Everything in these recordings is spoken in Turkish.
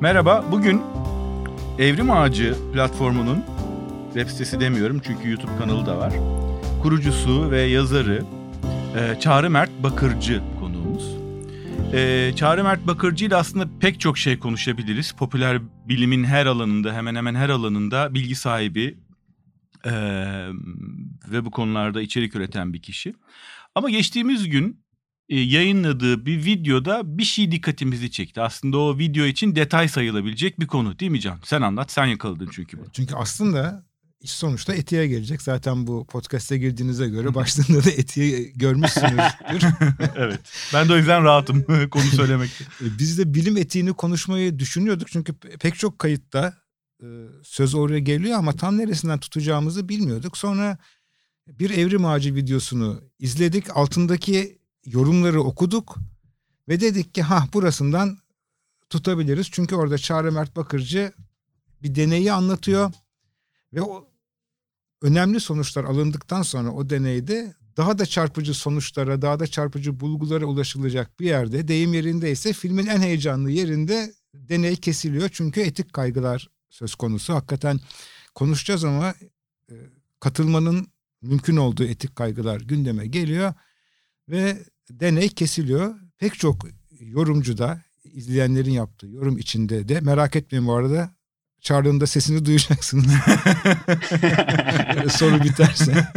Merhaba, bugün Evrim Ağacı platformunun web sitesi demiyorum çünkü YouTube kanalı da var. Kurucusu ve yazarı e, Çağrı Mert Bakırcı konuğumuz. E, Çağrı Mert Bakırcı ile aslında pek çok şey konuşabiliriz. Popüler bilimin her alanında, hemen hemen her alanında bilgi sahibi e, ve bu konularda içerik üreten bir kişi. Ama geçtiğimiz gün yayınladığı bir videoda bir şey dikkatimizi çekti. Aslında o video için detay sayılabilecek bir konu değil mi Can? Sen anlat, sen yakaladın çünkü bunu. Çünkü aslında iş sonuçta etiğe gelecek. Zaten bu podcast'e girdiğinize göre başlığında da etiği görmüşsünüzdür. evet. Ben de o yüzden rahatım konu söylemekte. E, biz de bilim etiğini konuşmayı düşünüyorduk. Çünkü pek çok kayıtta e, söz oraya geliyor ama tam neresinden tutacağımızı bilmiyorduk. Sonra bir evrim ağacı videosunu izledik. Altındaki yorumları okuduk ve dedik ki ha burasından tutabiliriz. Çünkü orada Çağrı Mert Bakırcı bir deneyi anlatıyor ve o önemli sonuçlar alındıktan sonra o deneyde daha da çarpıcı sonuçlara, daha da çarpıcı bulgulara ulaşılacak bir yerde, deyim yerindeyse filmin en heyecanlı yerinde deney kesiliyor. Çünkü etik kaygılar söz konusu. Hakikaten konuşacağız ama e, katılmanın mümkün olduğu etik kaygılar gündeme geliyor ve deney kesiliyor. Pek çok yorumcu da izleyenlerin yaptığı yorum içinde de merak etmeyin bu arada çağrının sesini duyacaksınız. Soru biterse.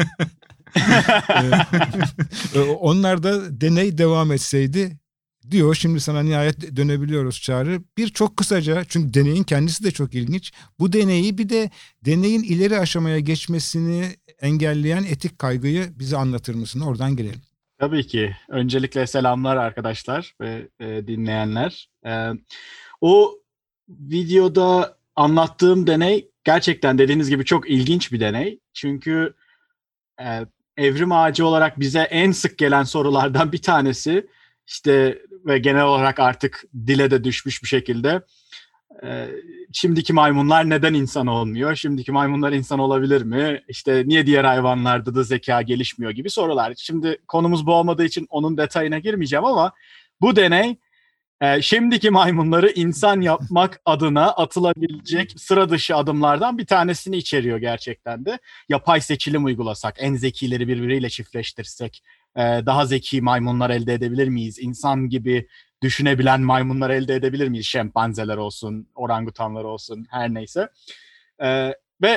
Onlar da deney devam etseydi diyor. Şimdi sana nihayet dönebiliyoruz Çağrı. Bir çok kısaca çünkü deneyin kendisi de çok ilginç. Bu deneyi bir de deneyin ileri aşamaya geçmesini engelleyen etik kaygıyı bize anlatır mısın? Oradan gelelim. Tabii ki. Öncelikle selamlar arkadaşlar ve e, dinleyenler. E, o videoda anlattığım deney gerçekten dediğiniz gibi çok ilginç bir deney. Çünkü e, evrim ağacı olarak bize en sık gelen sorulardan bir tanesi işte ve genel olarak artık dile de düşmüş bir şekilde e, şimdiki maymunlar neden insan olmuyor? Şimdiki maymunlar insan olabilir mi? İşte niye diğer hayvanlarda da zeka gelişmiyor gibi sorular. Şimdi konumuz bu olmadığı için onun detayına girmeyeceğim ama bu deney e, şimdiki maymunları insan yapmak adına atılabilecek sıra dışı adımlardan bir tanesini içeriyor gerçekten de. Yapay seçilim uygulasak, en zekileri birbiriyle çiftleştirsek, e, daha zeki maymunlar elde edebilir miyiz? İnsan gibi düşünebilen maymunlar elde edebilir miyiz? Şempanzeler olsun, orangutanlar olsun, her neyse. E, ve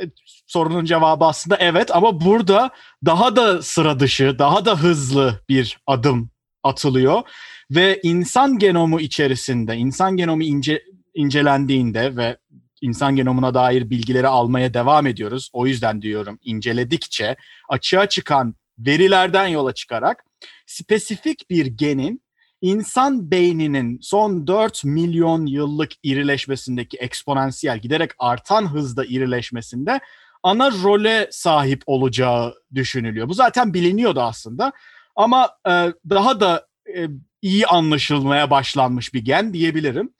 e, sorunun cevabı aslında evet ama burada daha da sıra dışı, daha da hızlı bir adım atılıyor ve insan genomu içerisinde, insan genomu ince, incelendiğinde ve insan genomuna dair bilgileri almaya devam ediyoruz. O yüzden diyorum inceledikçe açığa çıkan verilerden yola çıkarak spesifik bir genin insan beyninin son 4 milyon yıllık irileşmesindeki eksponansiyel giderek artan hızda irileşmesinde ana role sahip olacağı düşünülüyor. Bu zaten biliniyordu aslında ama e, daha da e, iyi anlaşılmaya başlanmış bir gen diyebilirim.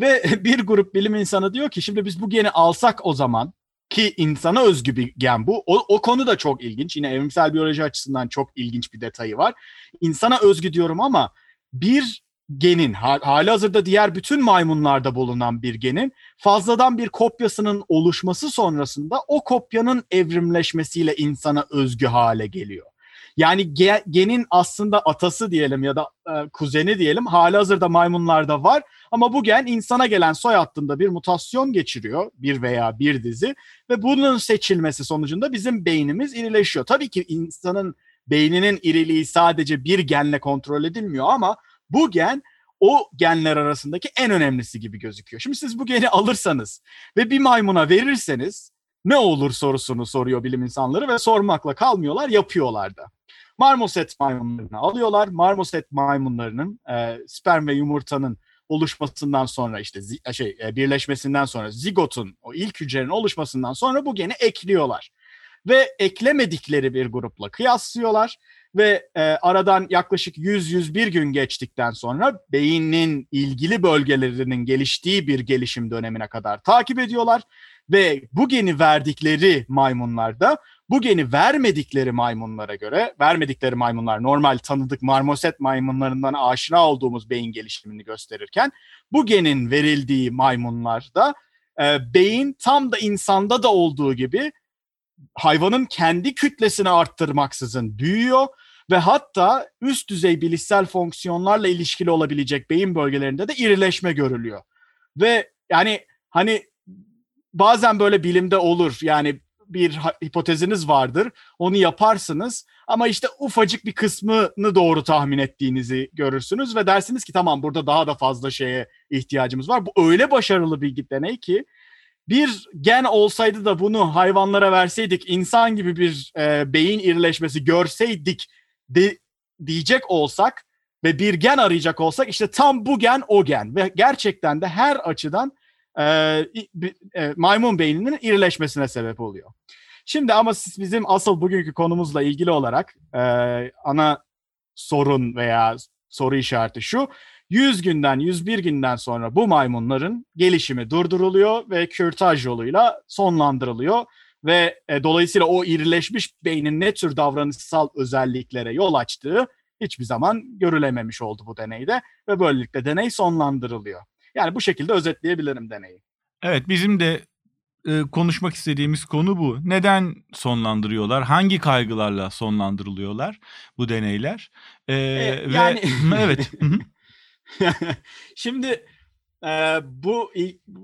Ve bir grup bilim insanı diyor ki şimdi biz bu geni alsak o zaman ki insana özgü bir gen bu. O, o konu da çok ilginç. Yine evrimsel biyoloji açısından çok ilginç bir detayı var. İnsana özgü diyorum ama bir genin hali hazırda diğer bütün maymunlarda bulunan bir genin fazladan bir kopyasının oluşması sonrasında o kopyanın evrimleşmesiyle insana özgü hale geliyor. Yani ge, genin aslında atası diyelim ya da e, kuzeni diyelim hali hazırda maymunlarda var ama bu gen insana gelen soy hattında bir mutasyon geçiriyor bir veya bir dizi ve bunun seçilmesi sonucunda bizim beynimiz irileşiyor. Tabii ki insanın beyninin iriliği sadece bir genle kontrol edilmiyor ama bu gen o genler arasındaki en önemlisi gibi gözüküyor. Şimdi siz bu geni alırsanız ve bir maymuna verirseniz ne olur sorusunu soruyor bilim insanları ve sormakla kalmıyorlar, yapıyorlar da. Marmoset maymunlarını alıyorlar. Marmoset maymunlarının e, sperm ve yumurtanın oluşmasından sonra işte şey e, birleşmesinden sonra zigotun o ilk hücrenin oluşmasından sonra bu geni ekliyorlar. Ve eklemedikleri bir grupla kıyaslıyorlar ve e, aradan yaklaşık 100-101 gün geçtikten sonra beynin ilgili bölgelerinin geliştiği bir gelişim dönemine kadar takip ediyorlar Ve bu geni verdikleri maymunlarda bu geni vermedikleri maymunlara göre, vermedikleri maymunlar normal tanıdık marmoset maymunlarından aşina olduğumuz beyin gelişimini gösterirken bu genin verildiği maymunlarda e, beyin tam da insanda da olduğu gibi hayvanın kendi kütlesini arttırmaksızın büyüyor ve hatta üst düzey bilişsel fonksiyonlarla ilişkili olabilecek beyin bölgelerinde de irileşme görülüyor. Ve yani hani bazen böyle bilimde olur yani bir hipoteziniz vardır. Onu yaparsınız ama işte ufacık bir kısmını doğru tahmin ettiğinizi görürsünüz ve dersiniz ki tamam burada daha da fazla şeye ihtiyacımız var. Bu öyle başarılı bir deney ki bir gen olsaydı da bunu hayvanlara verseydik, insan gibi bir e, beyin irileşmesi görseydik de, diyecek olsak ve bir gen arayacak olsak işte tam bu gen o gen ve gerçekten de her açıdan e, e, maymun beyninin irileşmesine sebep oluyor. Şimdi ama siz bizim asıl bugünkü konumuzla ilgili olarak e, ana sorun veya soru işareti şu. 100 günden 101 günden sonra bu maymunların gelişimi durduruluyor ve kürtaj yoluyla sonlandırılıyor ve e, dolayısıyla o irileşmiş beynin ne tür davranışsal özelliklere yol açtığı hiçbir zaman görülememiş oldu bu deneyde ve böylelikle deney sonlandırılıyor. Yani bu şekilde özetleyebilirim deneyi. Evet bizim de e, konuşmak istediğimiz konu bu. Neden sonlandırıyorlar? Hangi kaygılarla sonlandırılıyorlar bu deneyler? E, e, yani ve, evet. Şimdi e, bu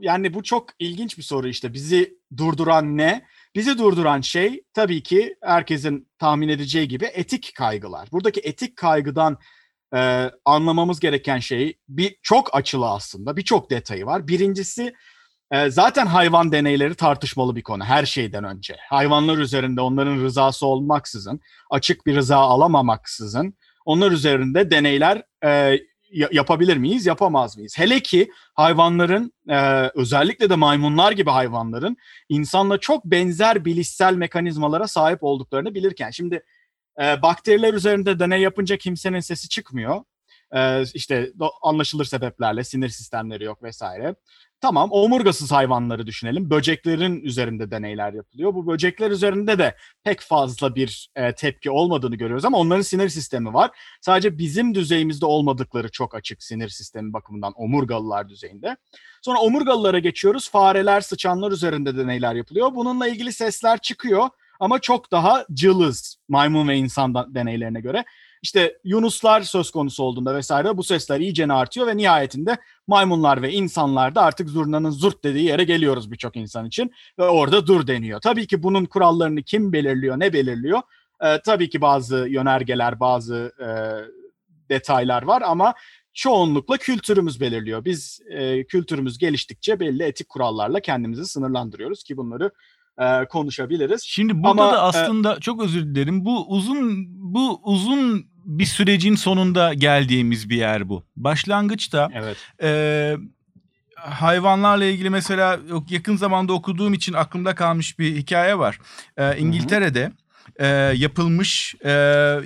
yani bu çok ilginç bir soru işte. Bizi durduran ne? Bizi durduran şey tabii ki herkesin tahmin edeceği gibi etik kaygılar. Buradaki etik kaygıdan e, anlamamız gereken şey bir çok açılı aslında. Birçok detayı var. Birincisi e, zaten hayvan deneyleri tartışmalı bir konu her şeyden önce. Hayvanlar üzerinde onların rızası olmaksızın, açık bir rıza alamamaksızın onlar üzerinde deneyler e, yapabilir miyiz, yapamaz mıyız? Hele ki hayvanların, e, özellikle de maymunlar gibi hayvanların insanla çok benzer bilişsel mekanizmalara sahip olduklarını bilirken. Şimdi e, bakteriler üzerinde deney yapınca kimsenin sesi çıkmıyor. E, işte anlaşılır sebeplerle sinir sistemleri yok vesaire. Tamam omurgasız hayvanları düşünelim. Böceklerin üzerinde deneyler yapılıyor. Bu böcekler üzerinde de pek fazla bir e, tepki olmadığını görüyoruz ama onların sinir sistemi var. Sadece bizim düzeyimizde olmadıkları çok açık sinir sistemi bakımından omurgalılar düzeyinde. Sonra omurgalılara geçiyoruz. Fareler, sıçanlar üzerinde deneyler yapılıyor. Bununla ilgili sesler çıkıyor ama çok daha cılız maymun ve insan deneylerine göre. İşte yunuslar söz konusu olduğunda vesaire bu sesler iyice artıyor ve nihayetinde maymunlar ve insanlarda artık zurnanın zurt dediği yere geliyoruz birçok insan için ve orada dur deniyor. Tabii ki bunun kurallarını kim belirliyor, ne belirliyor? Ee, tabii ki bazı yönergeler, bazı e, detaylar var ama çoğunlukla kültürümüz belirliyor. Biz e, kültürümüz geliştikçe belli etik kurallarla kendimizi sınırlandırıyoruz ki bunları e, konuşabiliriz. Şimdi burada Ama, da e, aslında e, çok özür dilerim. Bu uzun bu uzun bir sürecin sonunda geldiğimiz bir yer bu. Başlangıçta evet. e, hayvanlarla ilgili mesela yakın zamanda okuduğum için aklımda kalmış bir hikaye var. E, İngiltere'de e, yapılmış e,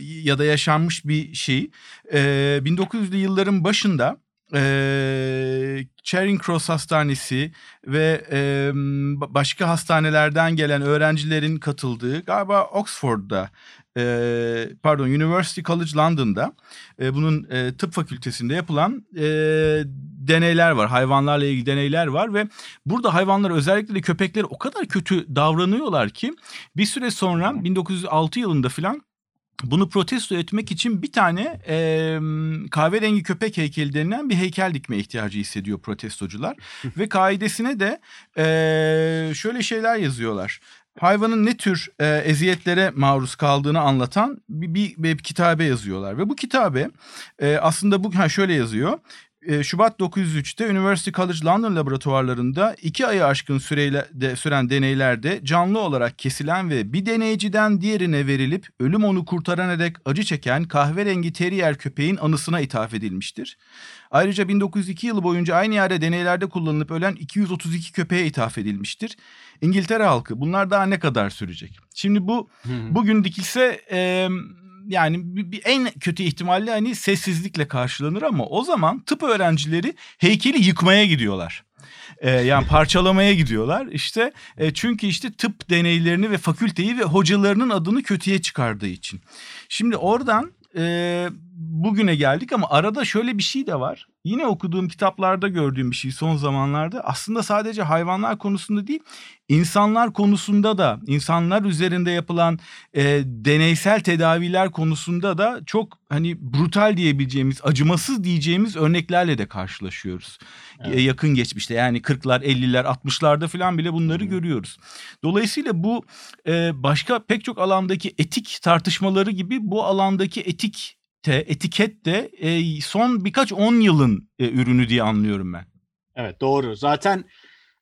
ya da yaşanmış bir şey. E, 1900'lü yılların başında e, Charing Cross Hastanesi ve e, başka hastanelerden gelen öğrencilerin katıldığı galiba Oxford'da e, pardon University College London'da e, bunun e, tıp fakültesinde yapılan e, deneyler var. Hayvanlarla ilgili deneyler var ve burada hayvanlar özellikle de köpekler o kadar kötü davranıyorlar ki bir süre sonra 1906 yılında filan bunu protesto etmek için bir tane e, kahverengi köpek heykeli denilen bir heykel dikme ihtiyacı hissediyor protestocular. Ve kaidesine de e, şöyle şeyler yazıyorlar. Hayvanın ne tür e, eziyetlere maruz kaldığını anlatan bir, bir, bir kitabe yazıyorlar. Ve bu kitabe e, aslında bu ha şöyle yazıyor. E, Şubat 903'te University College London laboratuvarlarında iki ayı aşkın süreyle de, süren deneylerde canlı olarak kesilen ve bir deneyciden diğerine verilip ölüm onu kurtarana dek acı çeken kahverengi terrier köpeğin anısına ithaf edilmiştir. Ayrıca 1902 yılı boyunca aynı yerde deneylerde kullanılıp ölen 232 köpeğe ithaf edilmiştir. İngiltere halkı bunlar daha ne kadar sürecek? Şimdi bu bugün dikilse... E, yani bir, bir en kötü ihtimalle hani sessizlikle karşılanır ama o zaman tıp öğrencileri heykeli yıkmaya gidiyorlar. E, yani parçalamaya gidiyorlar. İşte e, çünkü işte tıp deneylerini ve fakülteyi ve hocalarının adını kötüye çıkardığı için. Şimdi oradan e, bugüne geldik ama arada şöyle bir şey de var. Yine okuduğum kitaplarda gördüğüm bir şey son zamanlarda aslında sadece hayvanlar konusunda değil insanlar konusunda da insanlar üzerinde yapılan e, deneysel tedaviler konusunda da çok hani brutal diyebileceğimiz acımasız diyeceğimiz örneklerle de karşılaşıyoruz. Evet. E, yakın geçmişte yani 40'lar 50'ler 60'larda falan bile bunları Hı. görüyoruz. Dolayısıyla bu e, başka pek çok alandaki etik tartışmaları gibi bu alandaki etik de, etiket de e, son birkaç on yılın e, ürünü diye anlıyorum ben. Evet doğru. Zaten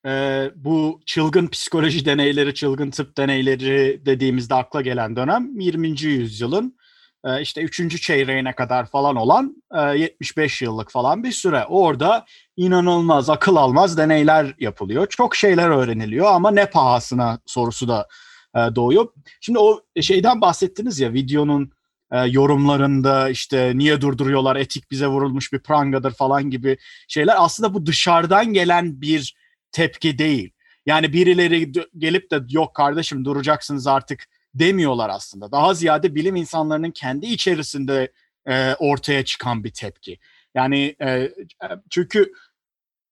e, bu çılgın psikoloji deneyleri, çılgın tıp deneyleri dediğimizde akla gelen dönem 20. yüzyılın e, işte 3. çeyreğine kadar falan olan e, 75 yıllık falan bir süre. Orada inanılmaz, akıl almaz deneyler yapılıyor. Çok şeyler öğreniliyor ama ne pahasına sorusu da e, doğuyor. Şimdi o şeyden bahsettiniz ya videonun e, yorumlarında işte niye durduruyorlar etik bize vurulmuş bir prangadır falan gibi şeyler aslında bu dışarıdan gelen bir tepki değil. Yani birileri gelip de yok kardeşim duracaksınız artık demiyorlar aslında. Daha ziyade bilim insanlarının kendi içerisinde e, ortaya çıkan bir tepki. Yani e, çünkü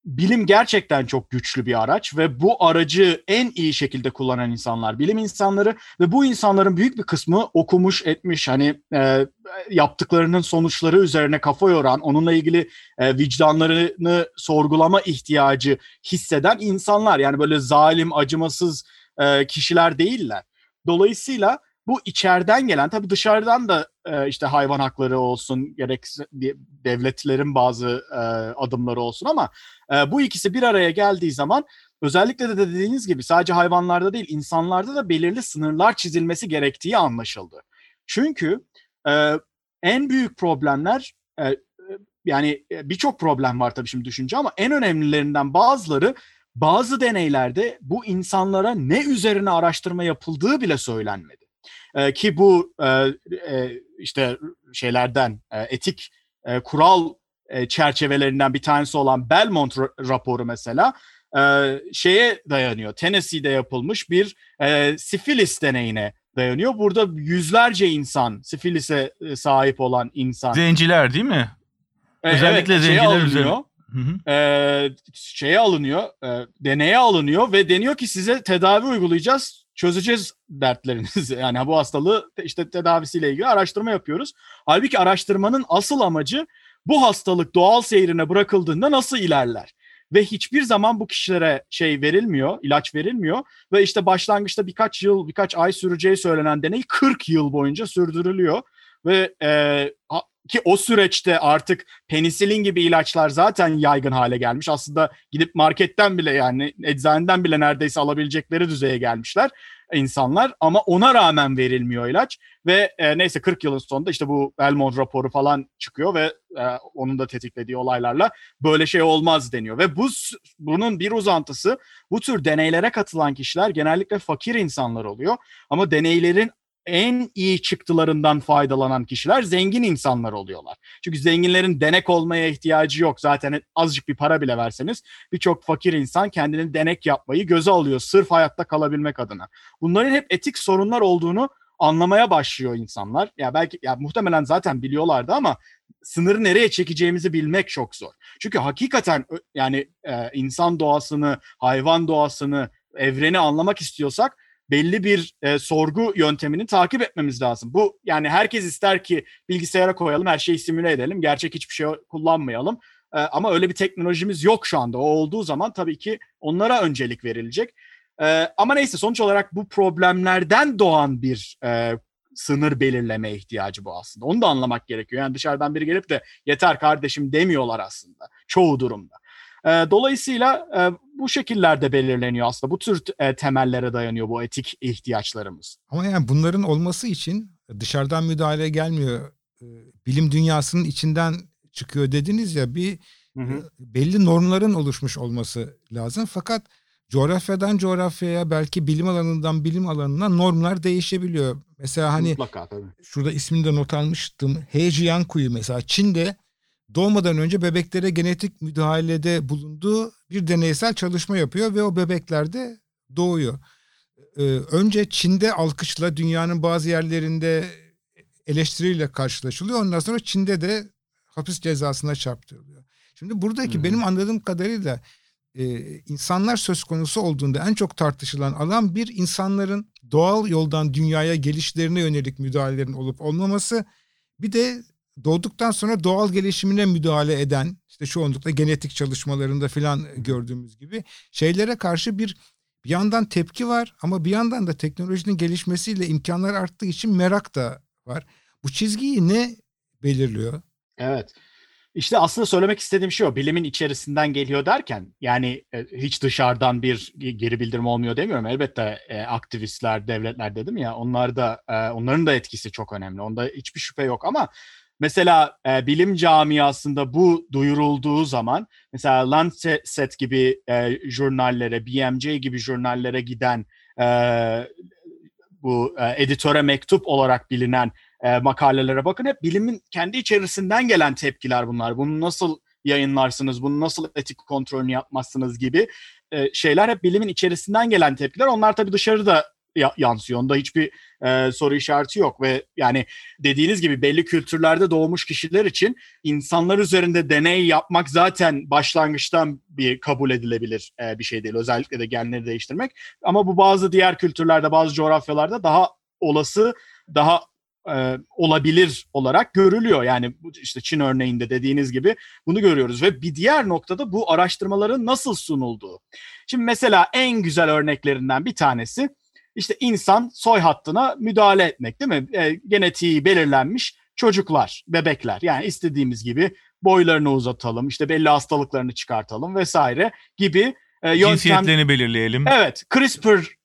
bilim gerçekten çok güçlü bir araç ve bu aracı en iyi şekilde kullanan insanlar bilim insanları ve bu insanların büyük bir kısmı okumuş etmiş hani e, yaptıklarının sonuçları üzerine kafa yoran onunla ilgili e, vicdanlarını sorgulama ihtiyacı hisseden insanlar yani böyle zalim acımasız e, kişiler değiller. Dolayısıyla bu içeriden gelen tabii dışarıdan da e, işte hayvan hakları olsun gerek devletlerin bazı e, adımları olsun ama e, bu ikisi bir araya geldiği zaman özellikle de dediğiniz gibi sadece hayvanlarda değil insanlarda da belirli sınırlar çizilmesi gerektiği anlaşıldı. Çünkü e, en büyük problemler yani birçok problem var tabii şimdi düşünce ama en önemlilerinden bazıları bazı deneylerde bu insanlara ne üzerine araştırma yapıldığı bile söylenmedi. E, ki bu e, e, işte şeylerden e, etik e, kural e, çerçevelerinden bir tanesi olan Belmont raporu mesela e, şeye dayanıyor. Tennessee'de yapılmış bir e, sifilis deneyine dayanıyor. Burada yüzlerce insan, sifilise e, sahip olan insan. Zenciler değil mi? E, Özellikle evet, zenciler üzerine. Hı hı. E, şeye alınıyor, e, deneye alınıyor ve deniyor ki size tedavi uygulayacağız çözeceğiz dertlerinizi. Yani bu hastalığı işte tedavisiyle ilgili araştırma yapıyoruz. Halbuki araştırmanın asıl amacı bu hastalık doğal seyrine bırakıldığında nasıl ilerler? Ve hiçbir zaman bu kişilere şey verilmiyor, ilaç verilmiyor. Ve işte başlangıçta birkaç yıl, birkaç ay süreceği söylenen deney 40 yıl boyunca sürdürülüyor. Ve e, ki o süreçte artık penisilin gibi ilaçlar zaten yaygın hale gelmiş. Aslında gidip marketten bile yani eczaneden bile neredeyse alabilecekleri düzeye gelmişler insanlar. Ama ona rağmen verilmiyor ilaç ve e, neyse 40 yılın sonunda işte bu Belmont raporu falan çıkıyor ve e, onun da tetiklediği olaylarla böyle şey olmaz deniyor. Ve bu bunun bir uzantısı bu tür deneylere katılan kişiler genellikle fakir insanlar oluyor. Ama deneylerin en iyi çıktılarından faydalanan kişiler zengin insanlar oluyorlar. Çünkü zenginlerin denek olmaya ihtiyacı yok. Zaten azıcık bir para bile verseniz birçok fakir insan kendini denek yapmayı göze alıyor sırf hayatta kalabilmek adına. Bunların hep etik sorunlar olduğunu anlamaya başlıyor insanlar. Ya belki ya muhtemelen zaten biliyorlardı ama sınırı nereye çekeceğimizi bilmek çok zor. Çünkü hakikaten yani e, insan doğasını, hayvan doğasını, evreni anlamak istiyorsak belli bir e, sorgu yöntemini takip etmemiz lazım. Bu yani herkes ister ki bilgisayara koyalım, her şeyi simüle edelim, gerçek hiçbir şey kullanmayalım. E, ama öyle bir teknolojimiz yok şu anda. O olduğu zaman tabii ki onlara öncelik verilecek. E, ama neyse sonuç olarak bu problemlerden doğan bir e, sınır belirleme ihtiyacı bu aslında. Onu da anlamak gerekiyor. Yani dışarıdan biri gelip de yeter kardeşim demiyorlar aslında çoğu durumda. E, dolayısıyla e, bu şekillerde belirleniyor aslında. Bu tür e, temellere dayanıyor bu etik ihtiyaçlarımız. Ama yani bunların olması için dışarıdan müdahale gelmiyor. E, bilim dünyasının içinden çıkıyor dediniz ya bir hı hı. E, belli normların oluşmuş olması lazım. Fakat coğrafyadan coğrafyaya belki bilim alanından bilim alanına normlar değişebiliyor. Mesela hani Mutlaka, tabii. şurada ismini de not almıştım. Hejian kuyu mesela Çin'de doğmadan önce bebeklere genetik müdahalede bulunduğu bir deneysel çalışma yapıyor ve o bebekler de doğuyor. Ee, önce Çin'de alkışla dünyanın bazı yerlerinde eleştiriyle karşılaşılıyor. Ondan sonra Çin'de de hapis cezasına çarptırılıyor. Şimdi buradaki hmm. benim anladığım kadarıyla e, insanlar söz konusu olduğunda en çok tartışılan alan bir insanların doğal yoldan dünyaya gelişlerine yönelik müdahalelerin olup olmaması bir de doğduktan sonra doğal gelişimine müdahale eden işte çoğunlukla genetik çalışmalarında filan gördüğümüz gibi şeylere karşı bir bir yandan tepki var ama bir yandan da teknolojinin gelişmesiyle imkanlar arttığı için merak da var. Bu çizgiyi ne belirliyor? Evet. İşte aslında söylemek istediğim şey o. Bilimin içerisinden geliyor derken yani e, hiç dışarıdan bir geri bildirim olmuyor demiyorum. Elbette e, aktivistler, devletler dedim ya onlar da e, onların da etkisi çok önemli. Onda hiçbir şüphe yok ama mesela e, bilim camiasında bu duyurulduğu zaman mesela Lancet gibi e, jurnallere, BMJ gibi jurnallere giden e, bu e, editöre mektup olarak bilinen e, makalelere bakın. Hep bilimin kendi içerisinden gelen tepkiler bunlar. Bunu nasıl yayınlarsınız, bunu nasıl etik kontrolünü yapmazsınız gibi e, şeyler hep bilimin içerisinden gelen tepkiler. Onlar tabii dışarıda yansıyor. Onda hiçbir e, soru işareti yok ve yani dediğiniz gibi belli kültürlerde doğmuş kişiler için insanlar üzerinde deney yapmak zaten başlangıçtan bir kabul edilebilir e, bir şey değil. Özellikle de genleri değiştirmek. Ama bu bazı diğer kültürlerde, bazı coğrafyalarda daha olası, daha e, olabilir olarak görülüyor. Yani işte Çin örneğinde dediğiniz gibi bunu görüyoruz ve bir diğer noktada bu araştırmaların nasıl sunulduğu. Şimdi mesela en güzel örneklerinden bir tanesi işte insan soy hattına müdahale etmek değil mi? E, genetiği belirlenmiş çocuklar, bebekler yani istediğimiz gibi boylarını uzatalım, işte belli hastalıklarını çıkartalım vesaire gibi e, yöntem... Cinsiyetlerini belirleyelim. Evet. CRISPR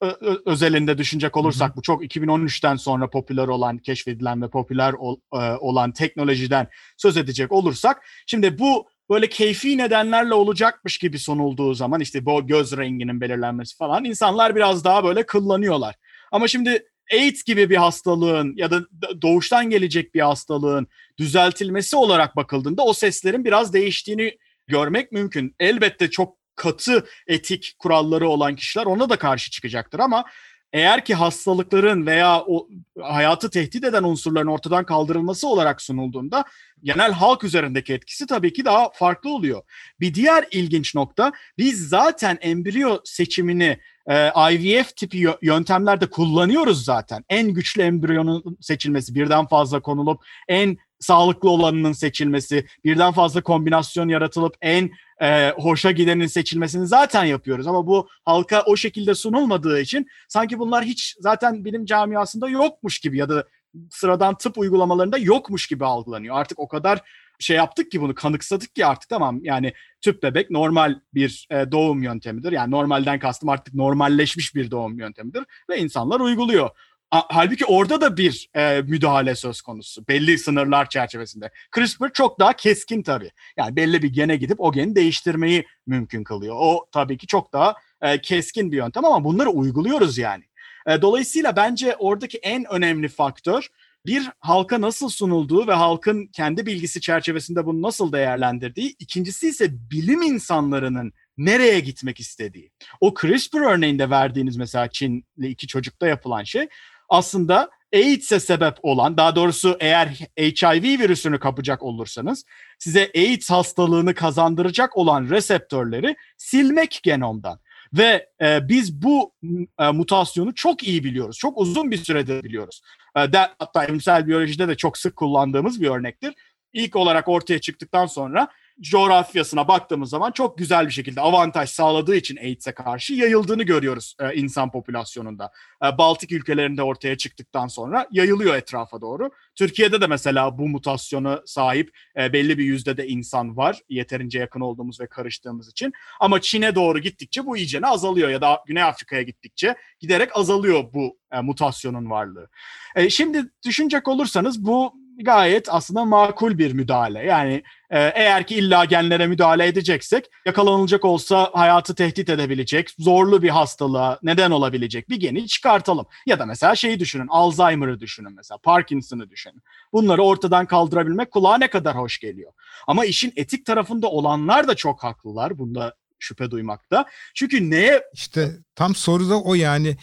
özelinde düşünecek olursak Hı-hı. bu çok 2013'ten sonra popüler olan, keşfedilen ve popüler ol, e, olan teknolojiden söz edecek olursak şimdi bu böyle keyfi nedenlerle olacakmış gibi sunulduğu zaman işte bu göz renginin belirlenmesi falan insanlar biraz daha böyle kıllanıyorlar. Ama şimdi AIDS gibi bir hastalığın ya da doğuştan gelecek bir hastalığın düzeltilmesi olarak bakıldığında o seslerin biraz değiştiğini görmek mümkün. Elbette çok katı etik kuralları olan kişiler ona da karşı çıkacaktır ama eğer ki hastalıkların veya o hayatı tehdit eden unsurların ortadan kaldırılması olarak sunulduğunda genel halk üzerindeki etkisi tabii ki daha farklı oluyor. Bir diğer ilginç nokta biz zaten embriyo seçimini e, IVF tipi yöntemlerde kullanıyoruz zaten. En güçlü embriyonun seçilmesi birden fazla konulup en sağlıklı olanının seçilmesi, birden fazla kombinasyon yaratılıp en e, hoşa gidenin seçilmesini zaten yapıyoruz. Ama bu halka o şekilde sunulmadığı için sanki bunlar hiç zaten bilim camiasında yokmuş gibi ya da sıradan tıp uygulamalarında yokmuş gibi algılanıyor. Artık o kadar şey yaptık ki bunu kanıksadık ki artık tamam yani tüp bebek normal bir e, doğum yöntemidir. Yani normalden kastım artık normalleşmiş bir doğum yöntemidir ve insanlar uyguluyor. Halbuki orada da bir e, müdahale söz konusu. Belli sınırlar çerçevesinde. CRISPR çok daha keskin tabii. Yani belli bir gene gidip o geni değiştirmeyi mümkün kılıyor. O tabii ki çok daha e, keskin bir yöntem ama bunları uyguluyoruz yani. E, dolayısıyla bence oradaki en önemli faktör bir halka nasıl sunulduğu ve halkın kendi bilgisi çerçevesinde bunu nasıl değerlendirdiği. İkincisi ise bilim insanlarının nereye gitmek istediği. O CRISPR örneğinde verdiğiniz mesela Çinli iki çocukta yapılan şey aslında AIDS'e sebep olan, daha doğrusu eğer HIV virüsünü kapacak olursanız size AIDS hastalığını kazandıracak olan reseptörleri silmek genomdan. Ve e, biz bu e, mutasyonu çok iyi biliyoruz. Çok uzun bir süredir biliyoruz. E, de, hatta evrimsel biyolojide de çok sık kullandığımız bir örnektir. İlk olarak ortaya çıktıktan sonra coğrafyasına baktığımız zaman çok güzel bir şekilde avantaj sağladığı için AIDS'e karşı yayıldığını görüyoruz e, insan popülasyonunda. E, Baltık ülkelerinde ortaya çıktıktan sonra yayılıyor etrafa doğru. Türkiye'de de mesela bu mutasyona sahip e, belli bir yüzde de insan var. Yeterince yakın olduğumuz ve karıştığımız için. Ama Çin'e doğru gittikçe bu iyicene azalıyor ya da Güney Afrika'ya gittikçe giderek azalıyor bu e, mutasyonun varlığı. E, şimdi düşünecek olursanız bu gayet aslında makul bir müdahale. Yani e, eğer ki illa genlere müdahale edeceksek yakalanılacak olsa hayatı tehdit edebilecek, zorlu bir hastalığa neden olabilecek bir geni çıkartalım. Ya da mesela şeyi düşünün, Alzheimer'ı düşünün mesela, Parkinson'ı düşünün. Bunları ortadan kaldırabilmek kulağa ne kadar hoş geliyor. Ama işin etik tarafında olanlar da çok haklılar bunda şüphe duymakta. Çünkü neye... İşte tam soru da o yani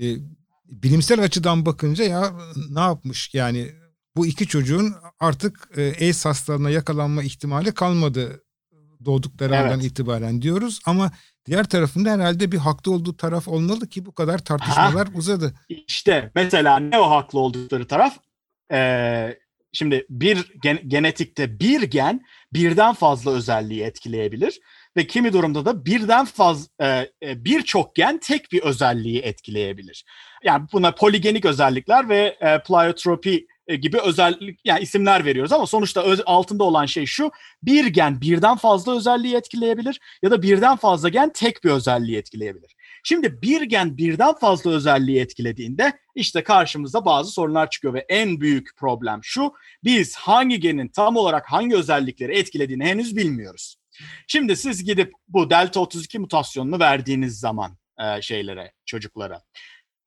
e, bilimsel açıdan bakınca ya ne yapmış yani bu iki çocuğun artık e, AIDS hastalığına yakalanma ihtimali kalmadı doğdukları evet. andan itibaren diyoruz ama diğer tarafında herhalde bir haklı olduğu taraf olmalı ki bu kadar tartışmalar ha, uzadı. İşte mesela ne o haklı oldukları taraf? Ee, şimdi bir gen, genetikte bir gen birden fazla özelliği etkileyebilir ve kimi durumda da birden fazla e, e, birçok gen tek bir özelliği etkileyebilir. Yani buna poligenik özellikler ve e, pleiotropi e, gibi özellik yani isimler veriyoruz ama sonuçta öz, altında olan şey şu bir gen birden fazla özelliği etkileyebilir ya da birden fazla gen tek bir özelliği etkileyebilir. Şimdi bir gen birden fazla özelliği etkilediğinde işte karşımıza bazı sorunlar çıkıyor ve en büyük problem şu biz hangi genin tam olarak hangi özellikleri etkilediğini henüz bilmiyoruz. Şimdi siz gidip bu delta 32 mutasyonunu verdiğiniz zaman e, şeylere çocuklara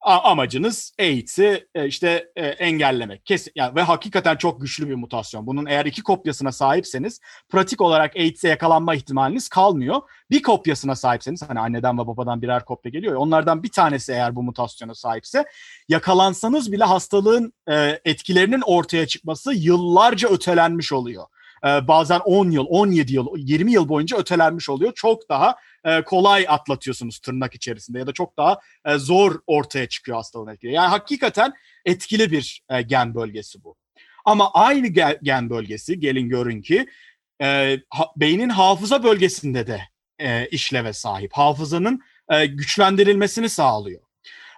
amacınız AIDS'i e, işte e, engellemek. Kesin yani ve hakikaten çok güçlü bir mutasyon. Bunun eğer iki kopyasına sahipseniz pratik olarak AIDS'e yakalanma ihtimaliniz kalmıyor. Bir kopyasına sahipseniz hani anneden ve babadan birer kopya geliyor ya onlardan bir tanesi eğer bu mutasyona sahipse yakalansanız bile hastalığın e, etkilerinin ortaya çıkması yıllarca ötelenmiş oluyor. Bazen 10 yıl, 17 yıl, 20 yıl boyunca ötelenmiş oluyor. Çok daha e, kolay atlatıyorsunuz tırnak içerisinde ya da çok daha e, zor ortaya çıkıyor hastalığın etkili. Yani hakikaten etkili bir e, gen bölgesi bu. Ama aynı gen bölgesi gelin görün ki e, beynin hafıza bölgesinde de e, işleve sahip. Hafızanın e, güçlendirilmesini sağlıyor.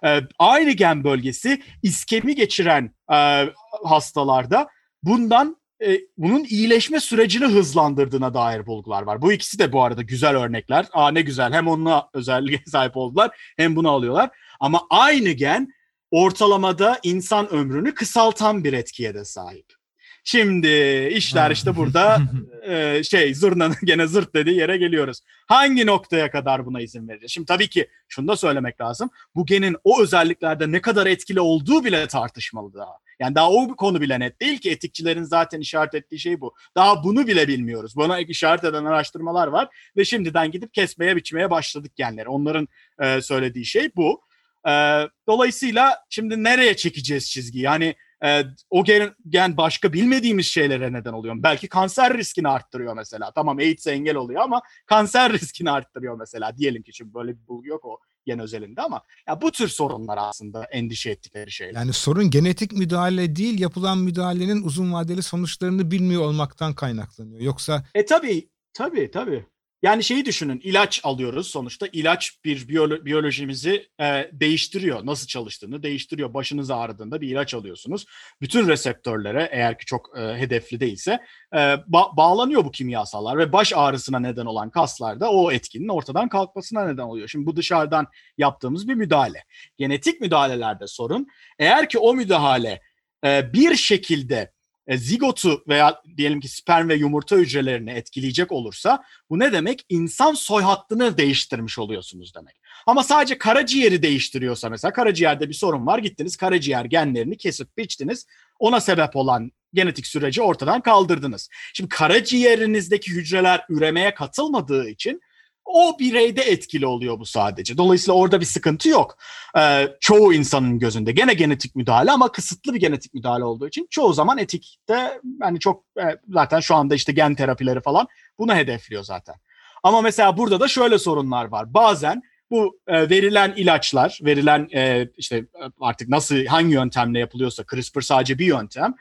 E, aynı gen bölgesi iskemi geçiren e, hastalarda bundan e, bunun iyileşme sürecini hızlandırdığına dair bulgular var. Bu ikisi de bu arada güzel örnekler. Aa ne güzel hem onunla özelliğe sahip oldular hem bunu alıyorlar. Ama aynı gen ortalamada insan ömrünü kısaltan bir etkiye de sahip. Şimdi işler işte burada e, şey zurnanın gene zırt dediği yere geliyoruz. Hangi noktaya kadar buna izin vereceğiz? Şimdi tabii ki şunu da söylemek lazım. Bu genin o özelliklerde ne kadar etkili olduğu bile tartışmalı daha. Yani daha o konu bile net değil ki etikçilerin zaten işaret ettiği şey bu. Daha bunu bile bilmiyoruz. Buna işaret eden araştırmalar var ve şimdiden gidip kesmeye biçmeye başladık genleri. Onların e, söylediği şey bu. E, dolayısıyla şimdi nereye çekeceğiz çizgi? Yani e, o gen, başka bilmediğimiz şeylere neden oluyor. Belki kanser riskini arttırıyor mesela. Tamam AIDS engel oluyor ama kanser riskini arttırıyor mesela. Diyelim ki şimdi böyle bir bulgu yok o gen özelinde ama ya bu tür sorunlar aslında endişe ettikleri şeyler. Yani sorun genetik müdahale değil yapılan müdahalenin uzun vadeli sonuçlarını bilmiyor olmaktan kaynaklanıyor. Yoksa E tabii tabii tabii. Yani şeyi düşünün ilaç alıyoruz sonuçta ilaç bir biyolo- biyolojimizi e, değiştiriyor. Nasıl çalıştığını değiştiriyor. Başınız ağrıdığında bir ilaç alıyorsunuz. Bütün reseptörlere eğer ki çok e, hedefli değilse e, ba- bağlanıyor bu kimyasallar ve baş ağrısına neden olan kaslarda o etkinin ortadan kalkmasına neden oluyor. Şimdi bu dışarıdan yaptığımız bir müdahale. Genetik müdahalelerde sorun eğer ki o müdahale e, bir şekilde e, zigotu veya diyelim ki sperm ve yumurta hücrelerini etkileyecek olursa bu ne demek? İnsan soy hattını değiştirmiş oluyorsunuz demek. Ama sadece karaciğeri değiştiriyorsa mesela karaciğerde bir sorun var gittiniz karaciğer genlerini kesip biçtiniz ona sebep olan genetik süreci ortadan kaldırdınız. Şimdi karaciğerinizdeki hücreler üremeye katılmadığı için o bireyde etkili oluyor bu sadece. Dolayısıyla orada bir sıkıntı yok. Ee, çoğu insanın gözünde gene genetik müdahale ama kısıtlı bir genetik müdahale olduğu için çoğu zaman etikte yani çok e, zaten şu anda işte gen terapileri falan bunu hedefliyor zaten. Ama mesela burada da şöyle sorunlar var. Bazen bu e, verilen ilaçlar, verilen e, işte artık nasıl hangi yöntemle yapılıyorsa CRISPR sadece bir yöntem.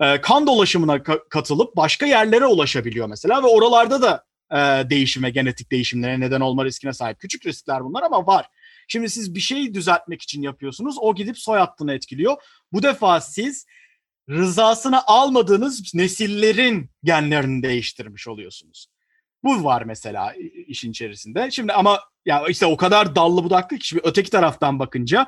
E, kan dolaşımına ka- katılıp başka yerlere ulaşabiliyor mesela ve oralarda da e, değişim ve genetik değişimlere neden olma riskine sahip. Küçük riskler bunlar ama var. Şimdi siz bir şeyi düzeltmek için yapıyorsunuz. O gidip soy hattını etkiliyor. Bu defa siz rızasını almadığınız nesillerin genlerini değiştirmiş oluyorsunuz. Bu var mesela işin içerisinde. Şimdi ama ya işte o kadar dallı budaklı ki şimdi öteki taraftan bakınca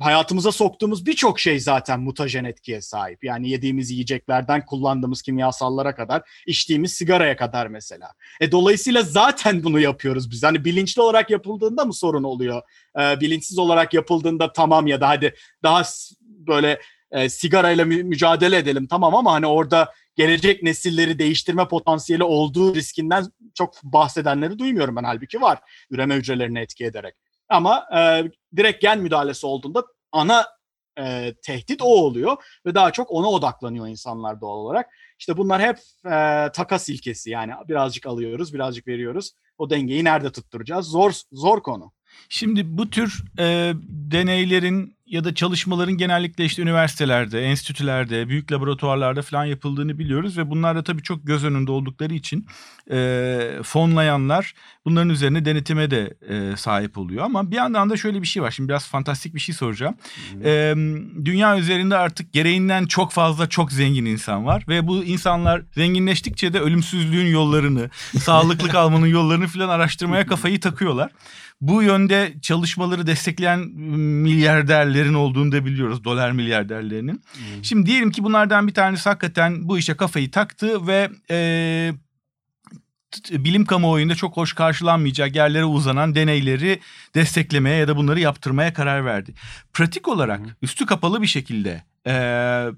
hayatımıza soktuğumuz birçok şey zaten mutajen etkiye sahip. Yani yediğimiz yiyeceklerden kullandığımız kimyasallara kadar, içtiğimiz sigaraya kadar mesela. E, dolayısıyla zaten bunu yapıyoruz biz. Hani bilinçli olarak yapıldığında mı sorun oluyor? E, bilinçsiz olarak yapıldığında tamam ya da hadi daha böyle e, sigarayla mü- mücadele edelim tamam ama hani orada gelecek nesilleri değiştirme potansiyeli olduğu riskinden çok bahsedenleri duymuyorum ben halbuki var üreme hücrelerini etki ederek. Ama e, direkt gen müdahalesi olduğunda ana e, tehdit o oluyor ve daha çok ona odaklanıyor insanlar doğal olarak. İşte bunlar hep e, takas ilkesi yani birazcık alıyoruz, birazcık veriyoruz. O dengeyi nerede tutturacağız? Zor zor konu. Şimdi bu tür e, deneylerin ya da çalışmaların genellikle işte üniversitelerde, enstitülerde, büyük laboratuvarlarda falan yapıldığını biliyoruz ve bunlar da tabii çok göz önünde oldukları için e, fonlayanlar bunların üzerine denetime de e, sahip oluyor. Ama bir yandan da şöyle bir şey var. Şimdi biraz fantastik bir şey soracağım. E, dünya üzerinde artık gereğinden çok fazla çok zengin insan var ve bu insanlar zenginleştikçe de ölümsüzlüğün yollarını, sağlıklı kalmanın yollarını falan araştırmaya kafayı takıyorlar. Bu yönde çalışmaları destekleyen milyarderlerin olduğunu da biliyoruz. Dolar milyarderlerinin. Hmm. Şimdi diyelim ki bunlardan bir tanesi hakikaten bu işe kafayı taktı ve e, bilim kamuoyunda çok hoş karşılanmayacak yerlere uzanan deneyleri desteklemeye ya da bunları yaptırmaya karar verdi. Pratik olarak hmm. üstü kapalı bir şekilde ee,